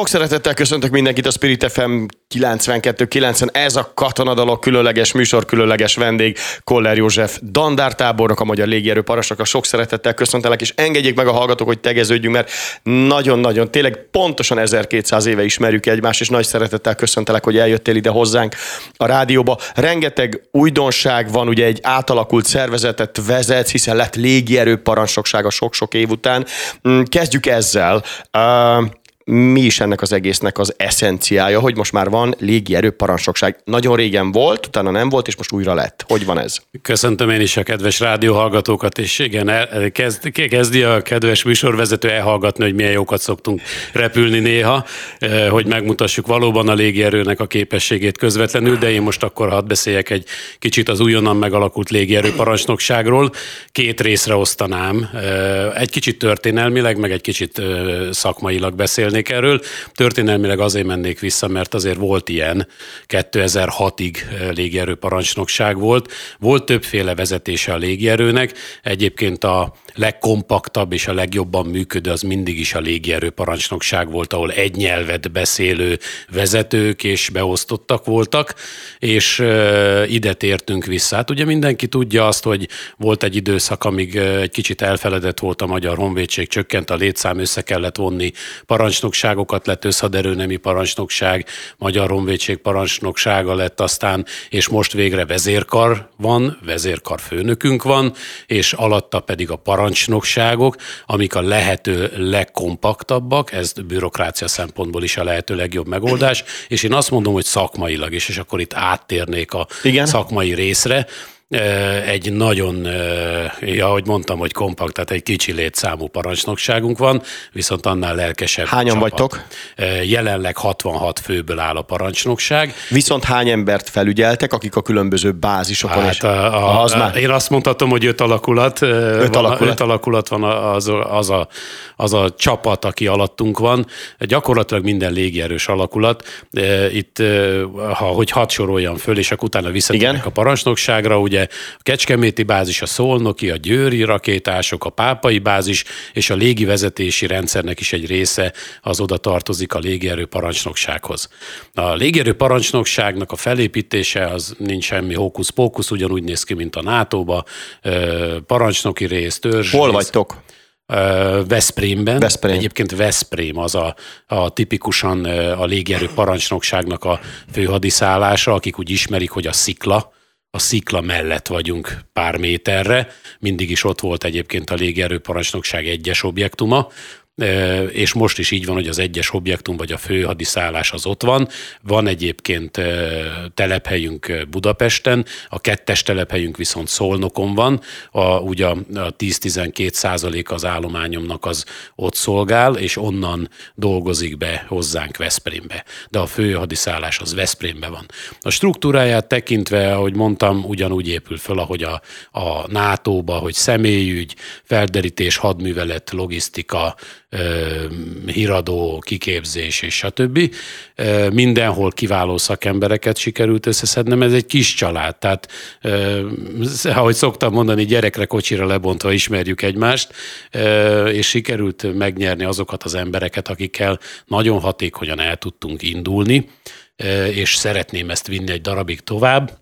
Sok szeretettel köszöntök mindenkit a Spirit FM 92.9-en. Ez a katonadalok különleges műsor, különleges vendég, Koller József dandártábornok, a Magyar Légierő A Sok szeretettel köszöntelek, és engedjék meg a hallgatók, hogy tegeződjünk, mert nagyon-nagyon, tényleg pontosan 1200 éve ismerjük egymást, és nagy szeretettel köszöntelek, hogy eljöttél ide hozzánk a rádióba. Rengeteg újdonság van, ugye egy átalakult szervezetet vezetsz, hiszen lett légierő parancsnokság a sok-sok év után. Mm, kezdjük ezzel. Uh, mi is ennek az egésznek az eszenciája, hogy most már van légierő parancsnokság. Nagyon régen volt, utána nem volt, és most újra lett. Hogy van ez? Köszöntöm én is a kedves rádióhallgatókat, és igen, kezd, kezdi a kedves műsorvezető elhallgatni, hogy milyen jókat szoktunk repülni néha, eh, hogy megmutassuk valóban a légierőnek a képességét közvetlenül, de én most akkor hadd beszéljek egy kicsit az újonnan megalakult légierő parancsnokságról. Két részre osztanám, eh, egy kicsit történelmileg, meg egy kicsit eh, szakmailag beszélni beszélnék erről. Történelmileg azért mennék vissza, mert azért volt ilyen, 2006-ig eh, légierő parancsnokság volt. Volt többféle vezetése a légierőnek. Egyébként a legkompaktabb és a legjobban működő az mindig is a légierő parancsnokság volt, ahol egy nyelvet beszélő vezetők és beosztottak voltak, és uh, ide tértünk vissza. Hát ugye mindenki tudja azt, hogy volt egy időszak, amíg egy kicsit elfeledett volt a Magyar Honvédség, csökkent a létszám, össze kellett vonni parancsnokságokat, lett összhaderőnemi parancsnokság, Magyar Honvédség parancsnoksága lett aztán, és most végre vezérkar van, vezérkar főnökünk van, és alatta pedig a parancsnokság parancsnokságok, amik a lehető legkompaktabbak, ez bürokrácia szempontból is a lehető legjobb megoldás, és én azt mondom, hogy szakmailag is, és akkor itt áttérnék a Igen? szakmai részre, egy nagyon, ahogy mondtam, hogy kompakt, tehát egy kicsi létszámú parancsnokságunk van, viszont annál lelkesebb Hányan csapat. vagytok? Jelenleg 66 főből áll a parancsnokság. Viszont hány embert felügyeltek, akik a különböző bázisokon hát, a, a, az már... Én azt mondhatom, hogy öt alakulat. Öt van, alakulat. Öt alakulat van az, az, a, az a csapat, aki alattunk van. Gyakorlatilag minden légierős alakulat. Itt, ha, hogy hat soroljam föl, és akkor utána visszatérnek a parancsnokságra, ugye ugye a Kecskeméti bázis, a Szolnoki, a Győri rakétások, a Pápai bázis és a légi vezetési rendszernek is egy része az oda tartozik a légierő parancsnoksághoz. A légierő parancsnokságnak a felépítése az nincs semmi hókusz-pókusz, ugyanúgy néz ki, mint a NATO-ba, parancsnoki rész, törzs. Hol vagytok? Veszprémben. Veszprém. Egyébként Veszprém az a, a tipikusan a légierő parancsnokságnak a főhadiszállása, akik úgy ismerik, hogy a szikla, a szikla mellett vagyunk pár méterre. Mindig is ott volt egyébként a légierőparancsnokság egyes objektuma, és most is így van, hogy az egyes objektum vagy a főhadiszállás az ott van. Van egyébként telephelyünk Budapesten, a kettes telephelyünk viszont Szolnokon van, a, ugye a 10-12 százalék az állományomnak az ott szolgál, és onnan dolgozik be hozzánk Veszprémbe. De a főhadiszállás az Veszprémbe van. A struktúráját tekintve, ahogy mondtam, ugyanúgy épül föl, ahogy a, a NATO-ba, hogy személyügy, felderítés, hadművelet, logisztika, híradó, kiképzés és stb. Mindenhol kiváló szakembereket sikerült összeszednem, ez egy kis család, tehát ahogy szoktam mondani, gyerekre kocsira lebontva ismerjük egymást, és sikerült megnyerni azokat az embereket, akikkel nagyon hatékonyan el tudtunk indulni, és szeretném ezt vinni egy darabig tovább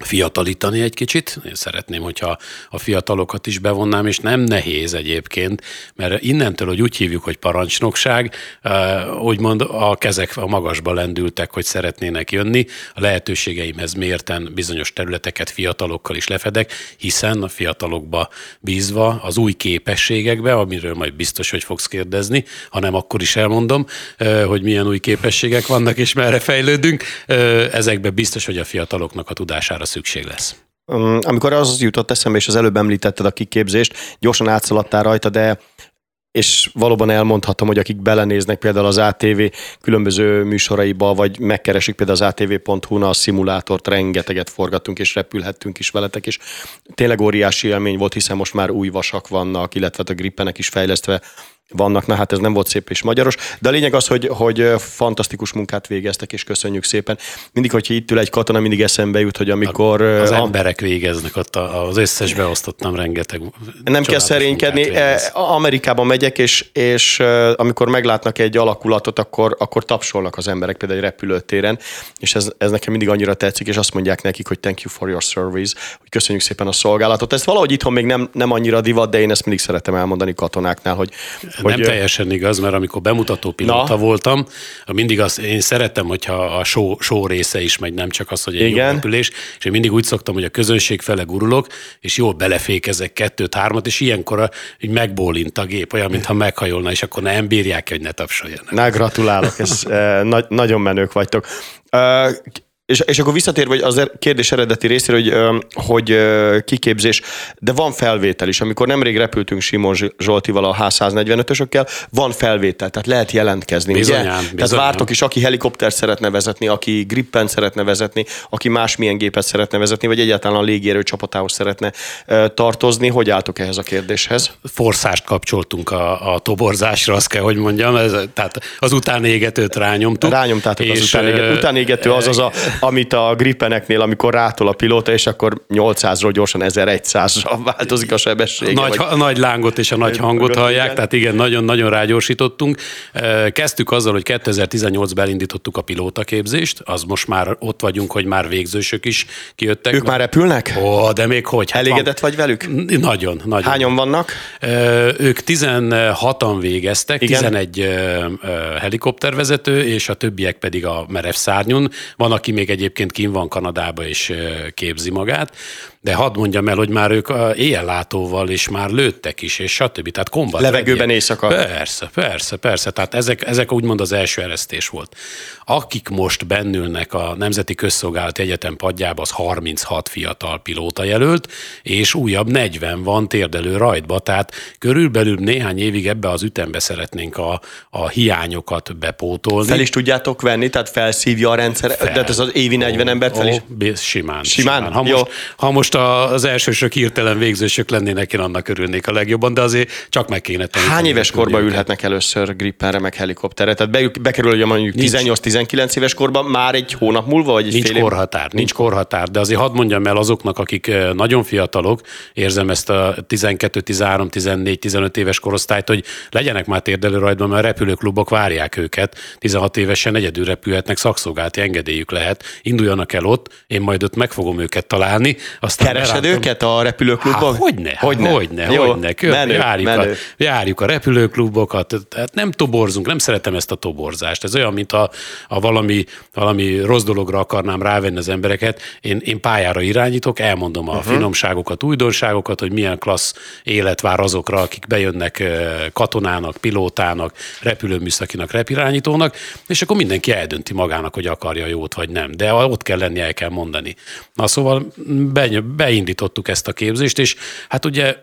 fiatalítani egy kicsit. Én szeretném, hogyha a fiatalokat is bevonnám, és nem nehéz egyébként, mert innentől, hogy úgy hívjuk, hogy parancsnokság, úgymond a kezek a magasba lendültek, hogy szeretnének jönni. A lehetőségeimhez mérten bizonyos területeket fiatalokkal is lefedek, hiszen a fiatalokba bízva az új képességekbe, amiről majd biztos, hogy fogsz kérdezni, hanem akkor is elmondom, hogy milyen új képességek vannak, és merre fejlődünk. Ezekbe biztos, hogy a fiataloknak a tudására arra szükség lesz. Amikor az jutott eszembe, és az előbb említetted a kiképzést, gyorsan átszaladtál rajta, de és valóban elmondhatom, hogy akik belenéznek például az ATV különböző műsoraiba, vagy megkeresik például az atv.hu-n a szimulátort, rengeteget forgattunk, és repülhettünk is veletek, és tényleg óriási élmény volt, hiszen most már új vasak vannak, illetve a grippenek is fejlesztve vannak, na hát ez nem volt szép és magyaros, de a lényeg az, hogy, hogy fantasztikus munkát végeztek, és köszönjük szépen. Mindig, hogyha itt ül egy katona, mindig eszembe jut, hogy amikor... Az a, emberek végeznek ott, az összes beosztottam rengeteg Nem kell szerénykedni. Amerikában megyek, és, és amikor meglátnak egy alakulatot, akkor, akkor tapsolnak az emberek például egy repülőtéren, és ez, ez nekem mindig annyira tetszik, és azt mondják nekik, hogy thank you for your service, hogy köszönjük szépen a szolgálatot. Ez valahogy itthon még nem, nem annyira divat, de én ezt mindig szeretem elmondani katonáknál, hogy, hogy nem teljesen igaz, mert amikor bemutató pilóta Na. voltam, mindig azt, én szeretem, hogyha a show, show része is megy, nem csak az, hogy egy Igen. jó repülés, és én mindig úgy szoktam, hogy a közönség fele gurulok, és jól belefékezek kettőt, hármat, és ilyenkor így megbólint a gép, olyan, mintha meghajolna, és akkor nem bírják, hogy ne tapsoljanak. Na, gratulálok, ez eh, na- nagyon menők vagytok. És, és akkor visszatérve hogy az er- kérdés eredeti részére, hogy, hogy kiképzés, de van felvétel is. Amikor nemrég repültünk Simon Zsoltival a H145-ösökkel, van felvétel, tehát lehet jelentkezni. Bizonyán, ugye? bizonyán. Tehát vártok is, aki helikopter szeretne vezetni, aki grippen szeretne vezetni, aki másmilyen gépet szeretne vezetni, vagy egyáltalán a légierő csapatához szeretne tartozni. Hogy álltok ehhez a kérdéshez? Forszást kapcsoltunk a, a toborzásra, azt kell, hogy mondjam. Ez, tehát az utánégetőt rányomtuk. Rányomtátok és, az utánégető. Utánégető az az a amit a grippeneknél, amikor rátol a pilóta, és akkor 800-ról gyorsan 1100-ra változik a sebessége. Nagy, vagy... nagy lángot és a nagy hangot hallják, igen. tehát igen, nagyon-nagyon rágyorsítottunk. Kezdtük azzal, hogy 2018-ban elindítottuk a pilótaképzést, az most már ott vagyunk, hogy már végzősök is kijöttek. Ők már repülnek? Ó, de még hogy? Hát Elégedett vagy velük? Nagyon, nagyon. Hányan vannak? Ők 16-an végeztek, igen. 11 helikoptervezető, és a többiek pedig a merev szárnyun. Van, aki még egyébként kim van Kanadába és képzi magát, de hadd mondjam el, hogy már ők éjjellátóval is már lőttek is, és stb. Tehát kombat. Levegőben éjszaka. Persze, persze, persze. Tehát ezek, ezek úgymond az első eresztés volt. Akik most bennülnek a Nemzeti Közszolgálati Egyetem padjába, az 36 fiatal pilóta jelölt, és újabb 40 van térdelő rajtba, tehát körülbelül néhány évig ebbe az ütembe szeretnénk a, a hiányokat bepótolni. Fel is tudjátok venni, tehát felszívja a rendszer, fel. de ez az évi 40 embert fel is? Simán. Simán. simán. Ha, most, ha most az elsősök hirtelen végzősök lennének, én annak örülnék a legjobban, de azért csak meg kéne tenni. Hány éves korban ülhetnek először grippenre, meg helikopterre? Tehát be, bekerül, hogy mondjuk 18-19 éves korban már egy hónap múlva, vagy egy nincs fél korhatár, nincs korhatár, de azért hadd mondjam el azoknak, akik nagyon fiatalok, érzem ezt a 12, 13, 14, 15 éves korosztályt, hogy legyenek már térdelő rajtban, mert a repülőklubok várják őket, 16 évesen egyedül repülhetnek, szakszolgálati engedélyük lehet, induljanak el ott, én majd ott meg fogom őket találni, aztán Keresed őket a repülőklubban? Há, hogyne, hogyne, hogyne, Jó, hogyne. Kör, menő, járjuk, menő. A, járjuk a repülőklubokat, tehát nem toborzunk, nem szeretem ezt a toborzást. Ez olyan, mint a, a valami, valami rossz dologra akarnám rávenni az embereket. Én, én pályára irányítok, elmondom a uh-huh. finomságokat, újdonságokat, hogy milyen klassz élet vár azokra, akik bejönnek katonának, pilótának, repülőműszakinak, repirányítónak, és akkor mindenki eldönti magának, hogy akarja jót vagy nem. De ott kell lenni, el kell mondani. Na szóval be, beindítottuk ezt a képzést, és hát ugye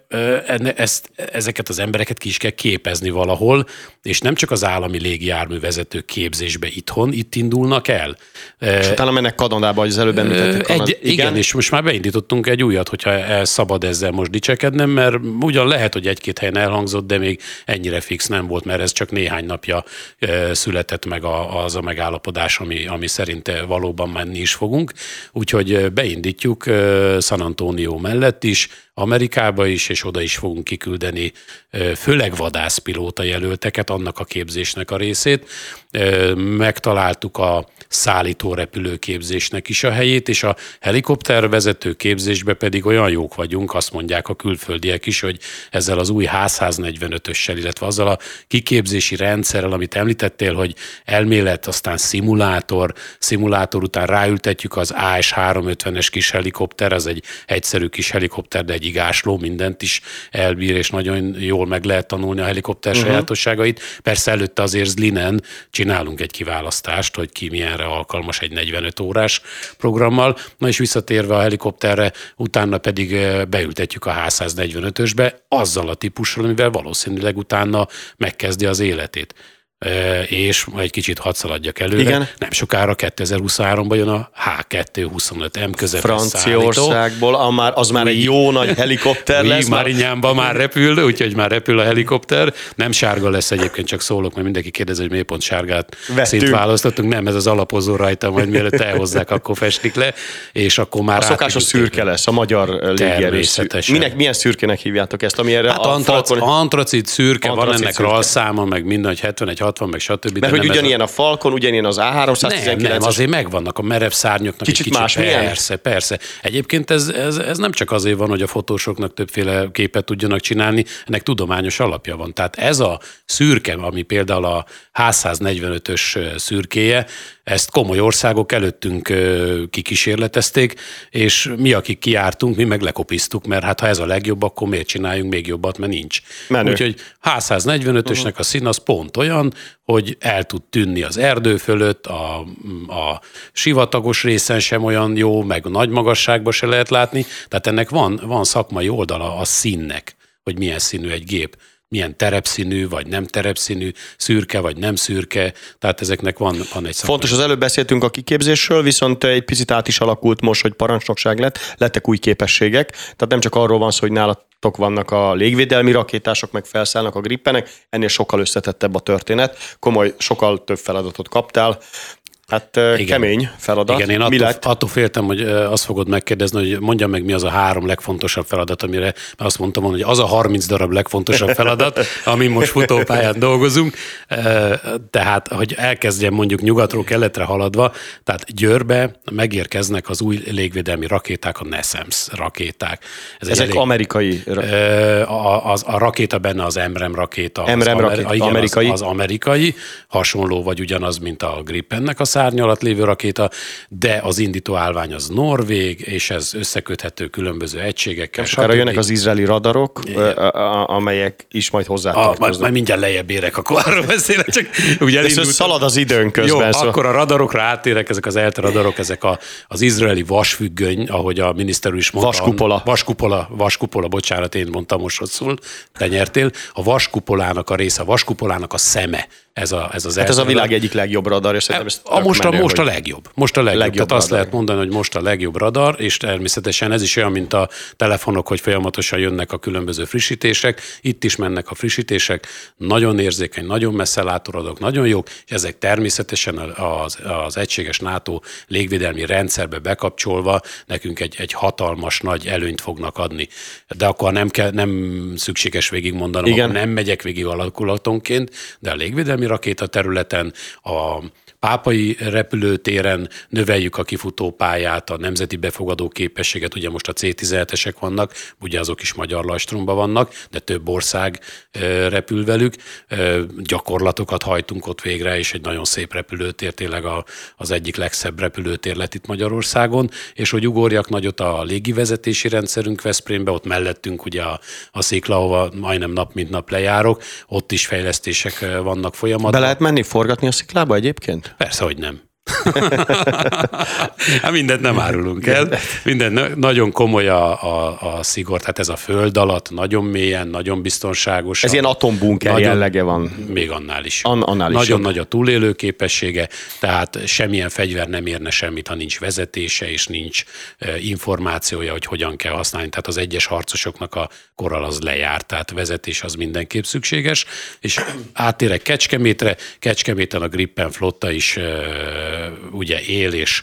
ezt, ezeket az embereket ki is kell képezni valahol, és nem csak az állami légijárművezető képzésbe itthon, itt indulnak el. És utána mennek Kanadába, hogy az előbb említettek. Egy, igen? igen, és most már beindítottunk egy újat, hogyha szabad ezzel most dicsekednem, mert ugyan lehet, hogy egy-két helyen elhangzott, de még ennyire fix nem volt, mert ez csak néhány napja született meg az a megállapodás, ami, ami szerint valóban menni is fogunk. Úgyhogy beindítjuk San Antonio mellett is, Amerikába is, és oda is fogunk kiküldeni főleg vadászpilóta jelölteket, annak a képzésnek a részét. Megtaláltuk a szállító repülőképzésnek is a helyét, és a helikoptervezető képzésbe pedig olyan jók vagyunk, azt mondják a külföldiek is, hogy ezzel az új H145-össel, illetve azzal a kiképzési rendszerrel, amit említettél, hogy elmélet, aztán szimulátor, szimulátor után ráültetjük az AS-350-es kis helikopter, ez egy egyszerű kis helikopter, de egy igásló, mindent is elbír, és nagyon jól meg lehet tanulni a helikopter uh-huh. sajátosságait. Persze előtte azért Zlinen csinálunk egy kiválasztást, hogy ki milyenre alkalmas egy 45 órás programmal. Na és visszatérve a helikopterre, utána pedig beültetjük a H145-ösbe azzal a típussal, amivel valószínűleg utána megkezdi az életét és egy kicsit hadd szaladjak előre. Igen. Nem sokára 2023-ban jön a H225M közepes Franciaországból, a már, az már egy jó nagy helikopter lesz. Marinyánban már repül, úgyhogy már repül a helikopter. Nem sárga lesz egyébként, csak szólok, mert mindenki kérdezi, hogy miért pont sárgát szint választottunk. Nem, ez az alapozó rajta, majd mielőtt elhozzák, akkor festik le, és akkor már... A szokásos szürke lesz, a magyar légierő. Minek, milyen szürkének hívjátok ezt, ami erre hát a antrac, falkon... antracit szürke, antracit van ennek ralszáma, meg minden, hogy 71, 60, meg stb. Mert hogy ugyanilyen a Falcon, ugyanilyen az A319. Nem, nem, azért megvannak a merev szárnyoknak kicsit, kicsit más, persze, persze. Egyébként ez, ez, ez, nem csak azért van, hogy a fotósoknak többféle képet tudjanak csinálni, ennek tudományos alapja van. Tehát ez a szürke, ami például a H145-ös szürkéje, ezt komoly országok előttünk kikísérletezték, és mi, akik kiártunk, mi meg lekopiztuk, mert hát ha ez a legjobb, akkor miért csináljunk még jobbat, mert nincs. Menő. Úgyhogy H145-ösnek a szín az pont olyan, hogy el tud tűnni az erdő fölött, a, a sivatagos részen sem olyan jó, meg a nagy magasságban se lehet látni, tehát ennek van, van szakmai oldala a színnek, hogy milyen színű egy gép milyen terepszínű, vagy nem terepszínű, szürke, vagy nem szürke, tehát ezeknek van, van egy szakmai. Fontos, az előbb beszéltünk a kiképzésről, viszont egy picit át is alakult most, hogy parancsnokság lett, lettek új képességek, tehát nem csak arról van szó, hogy nálatok vannak a légvédelmi rakétások, meg felszállnak a grippenek, ennél sokkal összetettebb a történet, komoly, sokkal több feladatot kaptál, Hát Igen. kemény feladat. Igen, én attól, mi lett? attól féltem, hogy azt fogod megkérdezni, hogy mondjam meg, mi az a három legfontosabb feladat, amire azt mondtam, hogy az a 30 darab legfontosabb feladat, ami most futópályán dolgozunk. Tehát, hogy elkezdjem mondjuk nyugatról keletre haladva, tehát Győrbe megérkeznek az új légvédelmi rakéták, a NESEMS rakéták. Ez Ezek elég, amerikai? A, az, a rakéta benne az MREM rakéta. MREM az, rakéta, igen, amerikai. Az, az amerikai, hasonló vagy ugyanaz, mint a Gripennek a szárny alatt lévő rakéta, de az indító állvány az norvég, és ez összeköthető különböző egységekkel. És arra jönnek az izraeli radarok, amelyek is majd hozzá a, majd, majd mindjárt lejjebb érek, akkor arról beszélek, csak ugye elindult. szalad az időn közben. Jó, szóval. akkor a radarokra átérek, ezek az ELTE radarok, ezek a, az izraeli vasfüggöny, ahogy a miniszter is mondta. Vaskupola. Vaskupola, vaskupola, bocsánat, én mondtam most rosszul, te nyertél. A vaskupolának a része, a vaskupolának a szeme ez, a, ez az hát ez a világ egyik legjobb radar, és szerintem ezt a most, a, most a legjobb. Most a legjobb. legjobb Tehát azt lehet mondani, hogy most a legjobb radar, és természetesen ez is olyan, mint a telefonok, hogy folyamatosan jönnek a különböző frissítések. Itt is mennek a frissítések, nagyon érzékeny, nagyon messze látó radok, nagyon jók, és ezek természetesen az, az egységes NATO légvédelmi rendszerbe bekapcsolva nekünk egy, egy hatalmas nagy előnyt fognak adni. De akkor nem, kell, nem szükséges végigmondanom, Igen. nem megyek végig alakulatonként, de a légvédelmi védelmi rakéta területen, a pápai repülőtéren növeljük a kifutópályát, a nemzeti befogadó képességet, ugye most a C-17-esek vannak, ugye azok is magyar lajstromban vannak, de több ország repül velük, gyakorlatokat hajtunk ott végre, és egy nagyon szép repülőtér, tényleg az egyik legszebb repülőtér lett itt Magyarországon, és hogy ugorjak nagyot a légivezetési rendszerünk Veszprémbe, ott mellettünk ugye a, a szikla, ahova majdnem nap mint nap lejárok, ott is fejlesztések vannak folyamatban. Be lehet menni forgatni a sziklába egyébként? Persze, hogy nem. hát mindent nem árulunk el. Minden nagyon komoly a, a, a szigor, tehát ez a föld alatt nagyon mélyen, nagyon biztonságos. Ez ilyen atombunker nagyon, jellege van. Még annál is. An, annál is nagyon nagy a túlélő képessége, tehát semmilyen fegyver nem érne semmit, ha nincs vezetése és nincs információja, hogy hogyan kell használni. Tehát az egyes harcosoknak a koral az lejárt, tehát vezetés az mindenképp szükséges. És átérek Kecskemétre, Kecskeméten a Grippen flotta is ugye él, és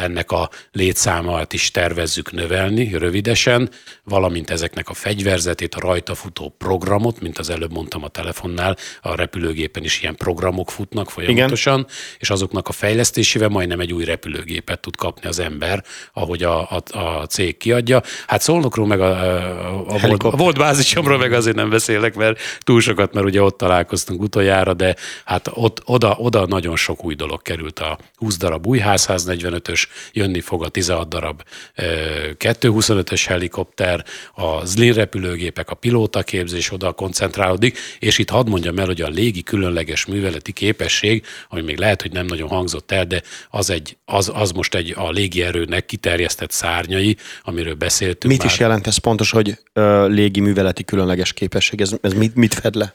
ennek a létszámát is tervezzük növelni rövidesen, valamint ezeknek a fegyverzetét, a rajta futó programot, mint az előbb mondtam a telefonnál, a repülőgépen is ilyen programok futnak folyamatosan, Igen. és azoknak a fejlesztésével majdnem egy új repülőgépet tud kapni az ember, ahogy a, a, a cég kiadja. Hát szólnokról meg a, a, a, volt, a volt bázisomról meg azért nem beszélek, mert túl sokat, mert ugye ott találkoztunk utoljára, de hát ott, oda, oda nagyon sok új dolog került a, 20 darab új 145-ös, jönni fog a 16 darab 225-ös helikopter, a Zlin repülőgépek, a pilótaképzés oda koncentrálódik, és itt hadd mondjam el, hogy a légi különleges műveleti képesség, ami még lehet, hogy nem nagyon hangzott el, de az, egy, az, az most egy a légierőnek kiterjesztett szárnyai, amiről beszéltünk Mit már. is jelent ez pontos, hogy ö, légi műveleti különleges képesség? Ez, ez mit, mit fed le?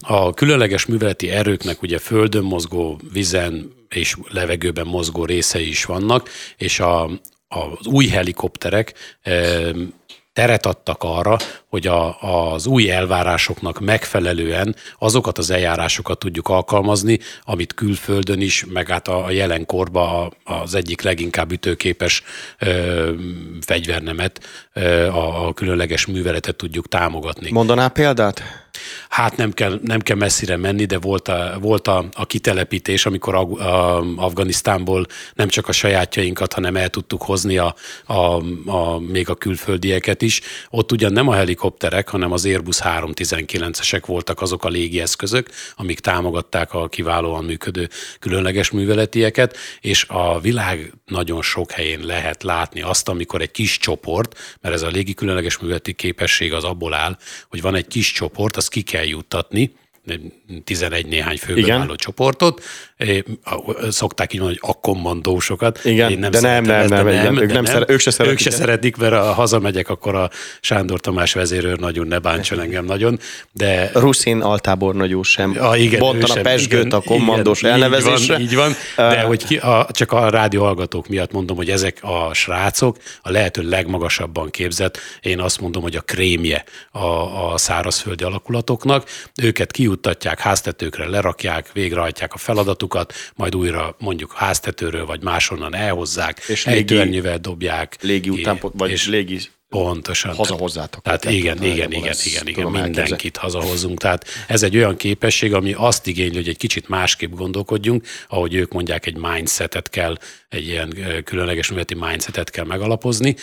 A különleges műveleti erőknek ugye földön mozgó, vizen és levegőben mozgó részei is vannak, és a, az új helikopterek teret adtak arra, hogy a, az új elvárásoknak megfelelően azokat az eljárásokat tudjuk alkalmazni, amit külföldön is, meg át a, a jelenkorban az egyik leginkább ütőképes ö, fegyvernemet, ö, a, a különleges műveletet tudjuk támogatni. Mondaná példát? Hát nem kell, nem kell messzire menni, de volt a, volt a, a kitelepítés, amikor a, a, Afganisztánból nem csak a sajátjainkat, hanem el tudtuk hozni a, a, a, még a külföldieket is. Ott ugyan nem a helikopterek, hanem az Airbus 319-esek voltak azok a légieszközök, amik támogatták a kiválóan működő különleges műveletieket, és a világ nagyon sok helyén lehet látni azt, amikor egy kis csoport, mert ez a légi különleges műveleti képesség az abból áll, hogy van egy kis csoport, azt ki kell juttatni, 11 néhány főből álló csoportot, szokták így mondani, hogy a kommandósokat. Igen, Én nem de nem, nem, nem, nem, ők, nem, nem, ők se szeretik. Ők se szeretik, mert ha hazamegyek, akkor a Sándor Tamás vezérőr nagyon ne bántson engem nagyon, de... Ruszin altábornagyú sem. A, igen, Bontan a pesgőt igen, a kommandós igen, elnevezésre. Így van, így van de hogy ki, a, csak a rádió hallgatók miatt mondom, hogy ezek a srácok a lehető legmagasabban képzett, én azt mondom, hogy a krémje a, a szárazföldi alakulatoknak. Őket kijuttatják, háztetőkre lerakják, végrehajtják a feladatuk, feladatukat, majd újra mondjuk háztetőről vagy máshonnan elhozzák, és ejtőernyővel dobják. Légi után, vagy és légi Pontosan. Hazahozzátok. Tehát, tehát igen, igen, igen, igen, igen, mindenkit hazahozunk. Tehát ez egy olyan képesség, ami azt igényli, hogy egy kicsit másképp gondolkodjunk, ahogy ők mondják, egy mindsetet kell, egy ilyen különleges műveleti mindsetet kell megalapozni.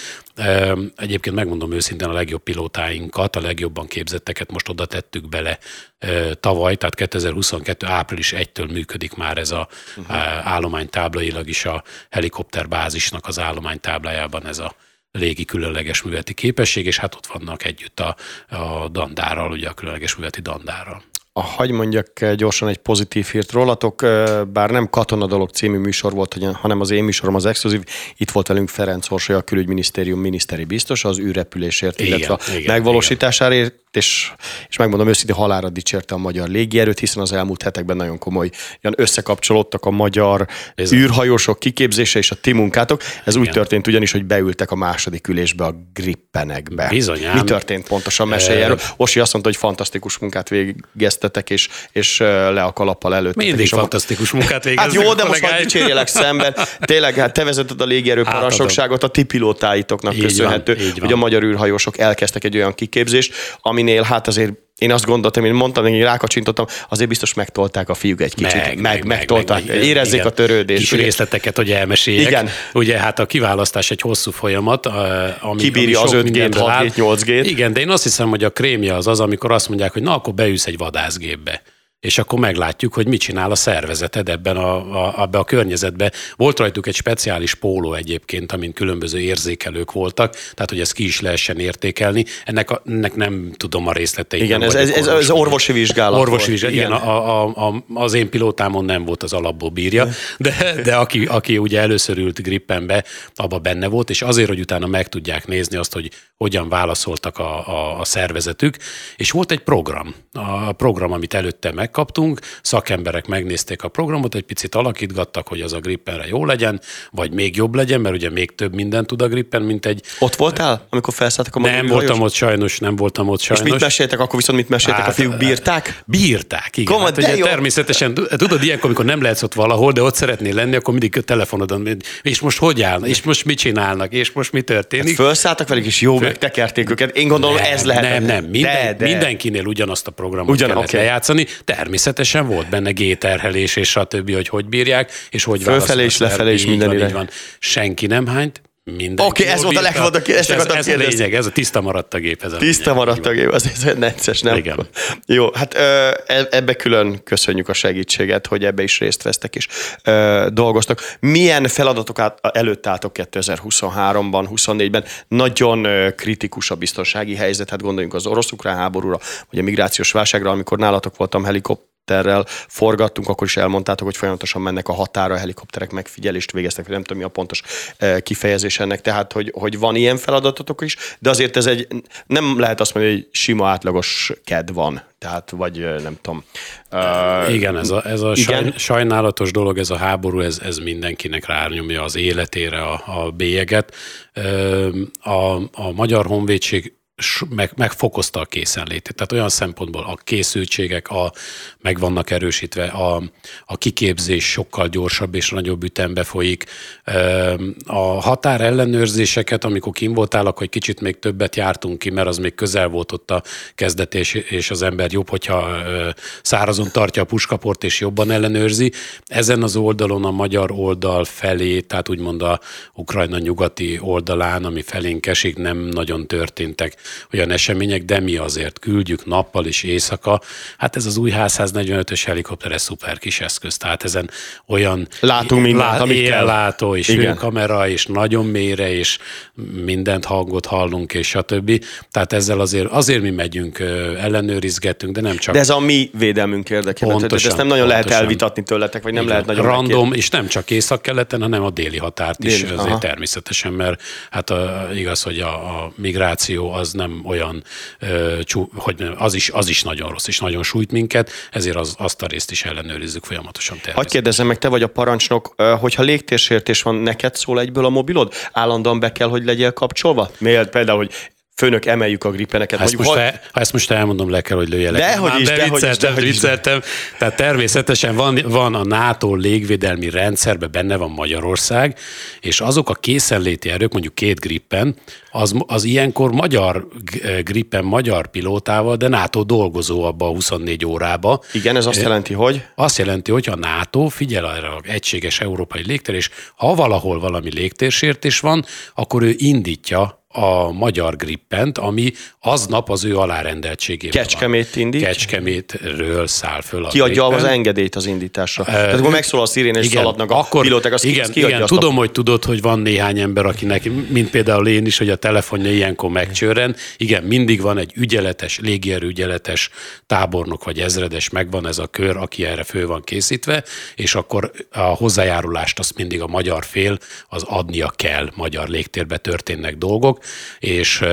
Egyébként megmondom őszintén, a legjobb pilótáinkat, a legjobban képzetteket most oda tettük bele tavaly, tehát 2022. április 1-től működik már ez a uh-huh. állománytáblailag is a helikopterbázisnak az állománytáblájában ez a légi különleges műveleti képesség, és hát ott vannak együtt a, a dandárral, ugye a különleges műveleti dandárral. A, hagy mondjak gyorsan egy pozitív hírt rólatok, bár nem Katona Dolog című műsor volt, hanem az én műsorom az exkluzív. Itt volt velünk Ferenc Horsolya, a külügyminisztérium miniszteri biztos, az űrrepülésért, illetve a igen, megvalósításáért, és, és megmondom őszintén, halára dicsérte a magyar légierőt, hiszen az elmúlt hetekben nagyon komoly ilyen összekapcsolódtak a magyar Bizony. űrhajósok kiképzése és a ti munkátok. Ez Igen. úgy történt ugyanis, hogy beültek a második ülésbe a grippenekbe. Bizonyám. Mi történt pontosan? Mesélj erről. Osi azt mondta, hogy fantasztikus munkát végeztetek, és, és le a kalappal előtt. Mindig fantasztikus munkát végeztek. Hát jó, de most már dicsérjelek szemben. Tényleg, hát te vezeted a légierő parancsnokságot a ti pilótáitoknak köszönhető, van, hogy a magyar űrhajósok elkezdtek egy olyan kiképzést, ami aminél hát azért én azt gondoltam, én mondtam, én rákacsintottam, azért biztos megtolták a fiúk egy kicsit. Meg, meg, meg megtolták, meg, meg, érezzék igen. a törődést. Kis részleteket, hogy elmeséljek. Igen. Ugye hát a kiválasztás egy hosszú folyamat. Ami, Kibírja ami az 5 g 6 g 8 g Igen, de én azt hiszem, hogy a krémje az az, amikor azt mondják, hogy na, akkor beülsz egy vadászgépbe és akkor meglátjuk, hogy mit csinál a szervezeted ebben a, a, abban a környezetben. Volt rajtuk egy speciális póló egyébként, amin különböző érzékelők voltak, tehát hogy ezt ki is lehessen értékelni. Ennek, a, ennek nem tudom a részleteit. Igen, ez, ez, ez, ez orvosi vizsgálat. Orvosi vizsgálat, igen. igen a, a, a, az én pilótámon nem volt az alapból bírja, de, de aki, aki ugye először ült grippenbe, abba benne volt, és azért, hogy utána meg tudják nézni azt, hogy hogyan válaszoltak a, a, a szervezetük, és volt egy program, a program, amit előtte meg megkaptunk, szakemberek megnézték a programot, egy picit alakítgattak, hogy az a Grippenre jó legyen, vagy még jobb legyen, mert ugye még több mindent tud a Grippen, mint egy... Ott voltál, amikor felszálltak a Nem voltam ott sajnos, nem voltam ott sajnos. És mit meséltek, akkor viszont mit meséltek, hát, a fiúk bírták? Bírták, igen. Komad, hát, ugye, természetesen, tudod, ilyenkor, amikor nem lehetsz ott valahol, de ott szeretnél lenni, akkor mindig a telefonodon, és most hogy állnak, és most mit csinálnak, és most mi történik. Hát felszálltak velük, és jó Föl... megtekerték őket. Én gondolom, nem, ez lehet. Nem, nem, minden, de, de. mindenkinél ugyanazt a programot Ugyan, kellett okay. lejátszani. Természetesen volt benne G-terhelés és stb., hogy hogy bírják, és hogy Fölfelé és lefelé is minden van, Senki nem hányt, minden. Oké, okay, ez volt a legfontosabb kérdés. Ez, ez a lényeg, ez a tiszta maradt a gép. Ez a tiszta lényeg, maradt a gép, az ez necces, nem? Igen. Jó, hát e, ebbe külön köszönjük a segítséget, hogy ebbe is részt vesztek és dolgoztak. Milyen feladatok előtt álltok 2023-ban, 24-ben? Nagyon kritikus a biztonsági helyzet, hát gondoljunk az orosz-ukrán háborúra, vagy a migrációs válságra, amikor nálatok voltam helikopter helikopterrel forgattunk, akkor is elmondtátok, hogy folyamatosan mennek a határa, a helikopterek megfigyelést végeztek, nem tudom mi a pontos eh, kifejezés ennek, tehát hogy, hogy van ilyen feladatotok is, de azért ez egy, nem lehet azt mondani, hogy sima átlagos ked van, tehát vagy eh, nem tudom. Uh, igen, ez a, ez a igen? sajnálatos dolog, ez a háború, ez, ez mindenkinek rányomja az életére a, a bélyeget. A, a Magyar Honvédség meg, megfokozta a készenlétét. Tehát olyan szempontból a készültségek a, meg vannak erősítve, a, a kiképzés sokkal gyorsabb és nagyobb ütembe folyik. A határ ellenőrzéseket, amikor kim voltál, akkor egy kicsit még többet jártunk ki, mert az még közel volt ott a kezdetés, és az ember jobb, hogyha szárazon tartja a puskaport és jobban ellenőrzi. Ezen az oldalon a magyar oldal felé, tehát úgymond a Ukrajna nyugati oldalán, ami felénk esik, nem nagyon történtek olyan események, de mi azért küldjük nappal és éjszaka. Hát ez az új 145-ös helikopter, ez szuper kis eszköz, tehát ezen olyan Látunk mindent, lá, amit kell. látó és Igen. kamera, és nagyon mélyre, és mindent hangot hallunk, és stb. Tehát ezzel azért, azért mi megyünk, ellenőrizgetünk, de nem csak. De ez a mi védelmünk érdekében. Pontosan, tehát ezt nem nagyon pontosan. lehet elvitatni tőletek, vagy nem Igen. lehet nagyon Random, megkér... és nem csak észak-keleten, hanem a déli határt déli, is azért aha. természetesen, mert hát a, igaz, hogy a, a migráció az nem olyan, hogy az is, az is nagyon rossz, és nagyon sújt minket, ezért az, azt a részt is ellenőrizzük folyamatosan. Hogy kérdezem meg, te vagy a parancsnok, hogyha légtérsértés van, neked szól egyből a mobilod? Állandóan be kell, hogy legyél kapcsolva? Miért például, hogy főnök, emeljük a grippeneket. Ha ezt, most, el, ha ezt most elmondom, le kell, hogy lőjelek. Dehogy is, de vicceltem, vicceltem. Tehát természetesen van, van a NATO légvédelmi rendszerben, benne van Magyarország, és azok a készenléti erők, mondjuk két grippen, az, az ilyenkor magyar grippen, magyar pilótával, de NATO dolgozó abba a 24 órába. Igen, ez azt jelenti, hogy? Azt jelenti, hogy a NATO figyel erre az egységes európai légtér, és ha valahol valami légtérsértés van, akkor ő indítja a magyar grippent, ami aznap az ő alárendeltségében Kecskemét van. indít? Kecskemétről száll föl a Ki adja az engedélyt az indításra? Uh, Tehát akkor megszól a szirén, és igen, szaladnak a akkor, pilóták, az igen, ki, igen, tudom, a... hogy tudod, hogy van néhány ember, akinek, mint például én is, hogy a telefonja ilyenkor megcsörren. Igen, mindig van egy ügyeletes, légierő ügyeletes tábornok vagy ezredes, megvan ez a kör, aki erre fő van készítve, és akkor a hozzájárulást azt mindig a magyar fél az adnia kell, magyar légtérbe történnek dolgok, és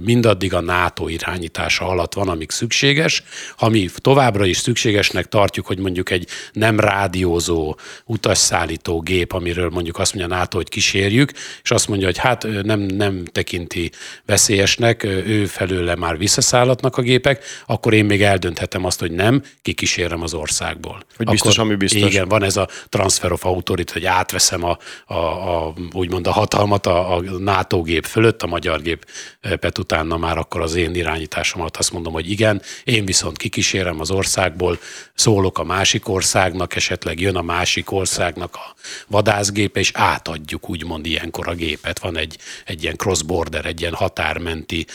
mindaddig a NATO irányítása alatt van, amíg szükséges. Ha mi továbbra is szükségesnek tartjuk, hogy mondjuk egy nem rádiózó utasszállító gép, amiről mondjuk azt mondja NATO, hogy kísérjük, és azt mondja, hogy hát nem, nem tekinti veszélyesnek, ő felőle már visszaszállatnak a gépek, akkor én még eldönthetem azt, hogy nem, kikísérem az országból. Hogy biztos, akkor, ami biztos. Igen, van ez a transfer of authority, hogy átveszem a, a, a úgymond a hatalmat a, a NATO gép fölött, a magyar gépet utána már akkor az én irányításomat azt mondom, hogy igen, én viszont kikísérem az országból, szólok a másik országnak, esetleg jön a másik országnak a vadászgépe, és átadjuk úgymond ilyenkor a gépet. Van egy, egy ilyen cross-border, egy ilyen határmenti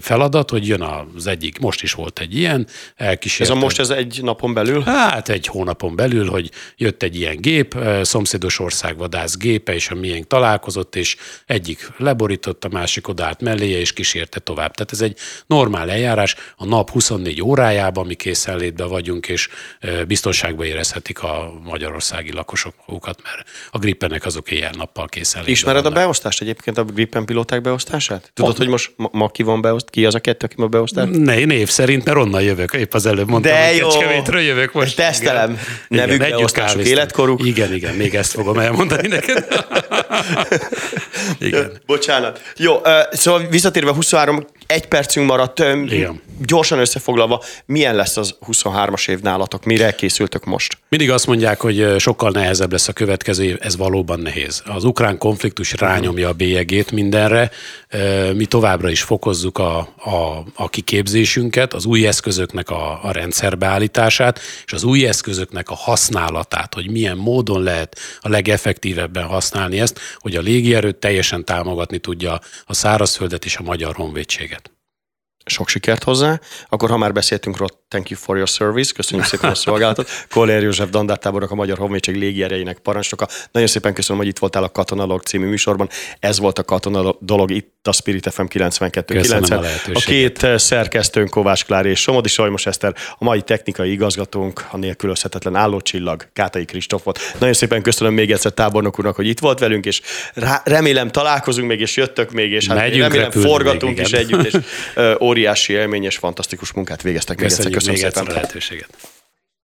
feladat, hogy jön az egyik, most is volt egy ilyen, elkísértem. Ez a most ez egy napon belül? Hát egy hónapon belül, hogy jött egy ilyen gép, szomszédos ország vadász gépe, és a miénk találkozott, és egyik leborította, másik odállt melléje, és kísérte tovább. Tehát ez egy normál eljárás, a nap 24 órájában mi készenlétben vagyunk, és biztonságban érezhetik a magyarországi lakosok magukat, mert a grippenek azok éjjel-nappal készenlétben Ismered vannak. a beosztást egyébként, a grippen pilóták beosztását? Tudod, hogy most ma, ma ki van beoszt, ki az a kettő, aki ma beosztás? Ne, név szerint, mert onnan jövök. Épp az előbb mondtam, De jó. hogy jövök most. Tesztelem. Igen. Nevük igen, beosztások, életkoruk. Igen, igen, még ezt fogom elmondani neked. igen. Bocsánat. Jó, szóval visszatérve 23 egy percünk maradt, Igen. gyorsan összefoglalva, milyen lesz az 23-as év nálatok, mire készültök most? Mindig azt mondják, hogy sokkal nehezebb lesz a következő év, ez valóban nehéz. Az ukrán konfliktus rányomja a bélyegét mindenre, mi továbbra is fokozzuk a, a, a kiképzésünket, az új eszközöknek a, a rendszerbeállítását, és az új eszközöknek a használatát, hogy milyen módon lehet a legeffektívebben használni ezt, hogy a légierőt teljesen támogatni tudja a szárazföldet és a magyar honvédséget sok sikert hozzá. Akkor, ha már beszéltünk róla, thank you for your service, köszönjük szépen a szolgálatot. Koller József Dandártáborok, a Magyar Honvédség légierejének parancsnoka. Nagyon szépen köszönöm, hogy itt voltál a Katonalog című műsorban. Ez volt a Katona dolog itt a Spirit FM 92.9. A, a két eh, szerkesztőnk Kovács Klári és Somodi Sajmos Eszter, a mai technikai igazgatónk, a nélkülözhetetlen állócsillag, Kátai Kristóf volt. Nagyon szépen köszönöm még egyszer tábornok úrnak, hogy itt volt velünk, és rá, remélem találkozunk még, és jöttök még, és hát Megyünk, remélem forgatunk még, is együtt, és uh, óriási élmény és fantasztikus munkát végeztek. Még egyszer, Köszönöm még szépen. a lehetőséget.